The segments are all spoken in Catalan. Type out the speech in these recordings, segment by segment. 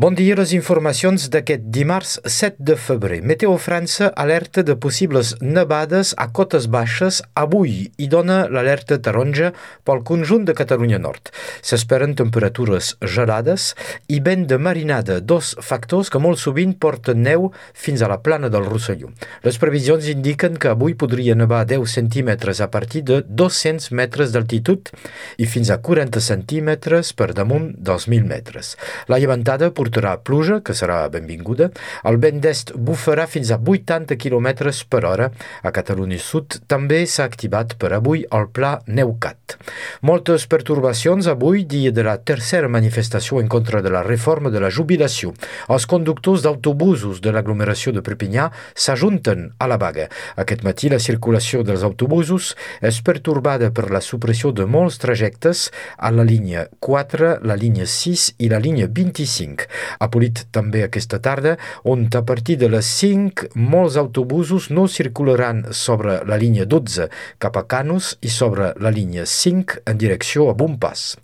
Bon dia, les informacions d'aquest dimarts 7 de febrer. Meteo França alerta de possibles nevades a cotes baixes avui i dona l'alerta taronja pel conjunt de Catalunya Nord. S'esperen temperatures gelades i vent de marinada, dos factors que molt sovint porten neu fins a la plana del Rosselló. Les previsions indiquen que avui podria nevar 10 centímetres a partir de 200 metres d'altitud i fins a 40 centímetres per damunt dels 1.000 metres. La llevantada portarà portarà pluja, que serà benvinguda. El vent d'est bufarà fins a 80 km per hora. A Catalunya Sud també s'ha activat per avui el pla Neucat. Moltes pertorbacions avui, dia de la tercera manifestació en contra de la reforma de la jubilació. Els conductors d'autobusos de l'aglomeració de Perpinyà s'ajunten a la vaga. Aquest matí la circulació dels autobusos és pertorbada per la supressió de molts trajectes a la línia 4, la línia 6 i la línia 25. Ha polit també aquesta tarda, on a partir de les 5 molts autobusos no circularan sobre la línia 12 cap a Canus i sobre la línia 5 en direcció a Bonpas.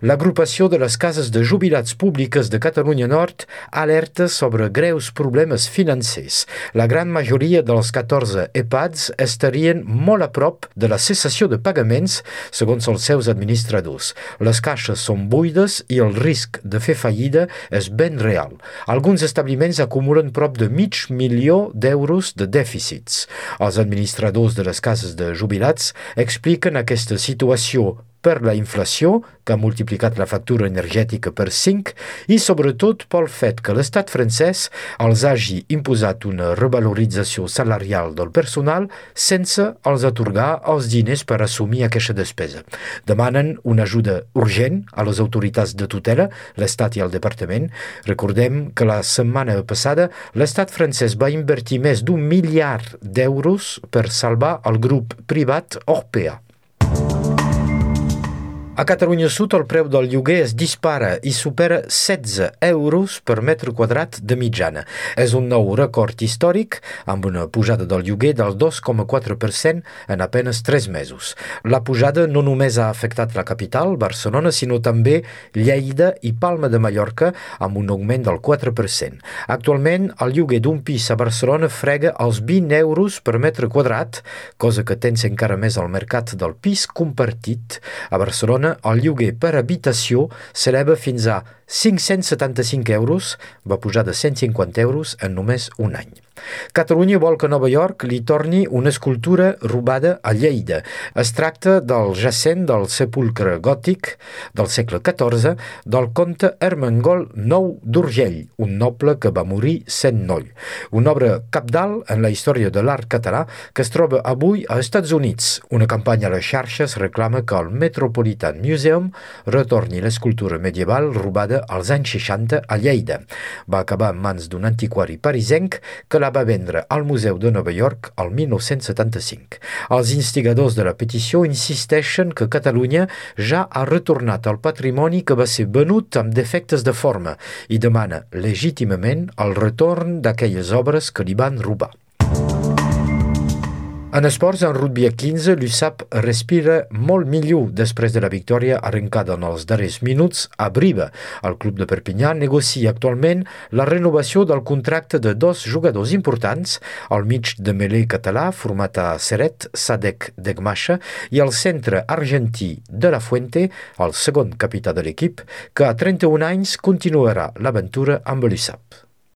L'agrupació de les cases de jubilats públiques de Catalunya Nord alerta sobre greus problemes financers. La gran majoria dels 14 EPADs estarien molt a prop de la cessació de pagaments, segons els seus administradors. Les caixes són buides i el risc de fer fallida és ben real. Alguns establiments acumulen prop de mig milió d'euros de dèficits. Els administradors de les cases de jubilats expliquen aquesta situació per la inflació, que ha multiplicat la factura energètica per 5, i sobretot pel fet que l'estat francès els hagi imposat una revalorització salarial del personal sense els atorgar els diners per assumir aquesta despesa. Demanen una ajuda urgent a les autoritats de tutela, l'Estat i el Departament. Recordem que la setmana passada l'estat francès va invertir més d'un miliard d'euros per salvar el grup privat Orpea. A Catalunya Sud el preu del lloguer es dispara i supera 16 euros per metre quadrat de mitjana. És un nou record històric amb una pujada del lloguer del 2,4% en apenes 3 mesos. La pujada no només ha afectat la capital, Barcelona, sinó també Lleida i Palma de Mallorca amb un augment del 4%. Actualment, el lloguer d'un pis a Barcelona frega els 20 euros per metre quadrat, cosa que tensa encara més al mercat del pis compartit. A Barcelona el lloguer per habitació s'eleva fins a 575 euros, va pujar de 150 euros en només un any. Catalunya vol que Nova York li torni una escultura robada a Lleida. Es tracta del jacent del sepulcre gòtic del segle XIV del comte Ermengol Nou d'Urgell, un noble que va morir sent noll. Una obra capdalt en la història de l'art català que es troba avui als Estats Units. Una campanya a les xarxes reclama que el Metropolitan Museum retorni l'escultura medieval robada als anys 60 a Lleida. Va acabar en mans d'un antiquari parisenc que la va vendre al Museu de Nova York el 1975. Els instigadors de la petició insisteixen que Catalunya ja ha retornat el patrimoni que va ser venut amb defectes de forma i demana legítimament el retorn d'aquelles obres que li van robar. En esports, en rugby a 15, l'USAP respira molt millor després de la victòria arrencada en els darrers minuts a Briva. El club de Perpinyà negocia actualment la renovació del contracte de dos jugadors importants, el mig de melé català format a Seret, Sadek Degmasha, i el centre argentí de la Fuente, el segon capità de l'equip, que a 31 anys continuarà l'aventura amb l'USAP.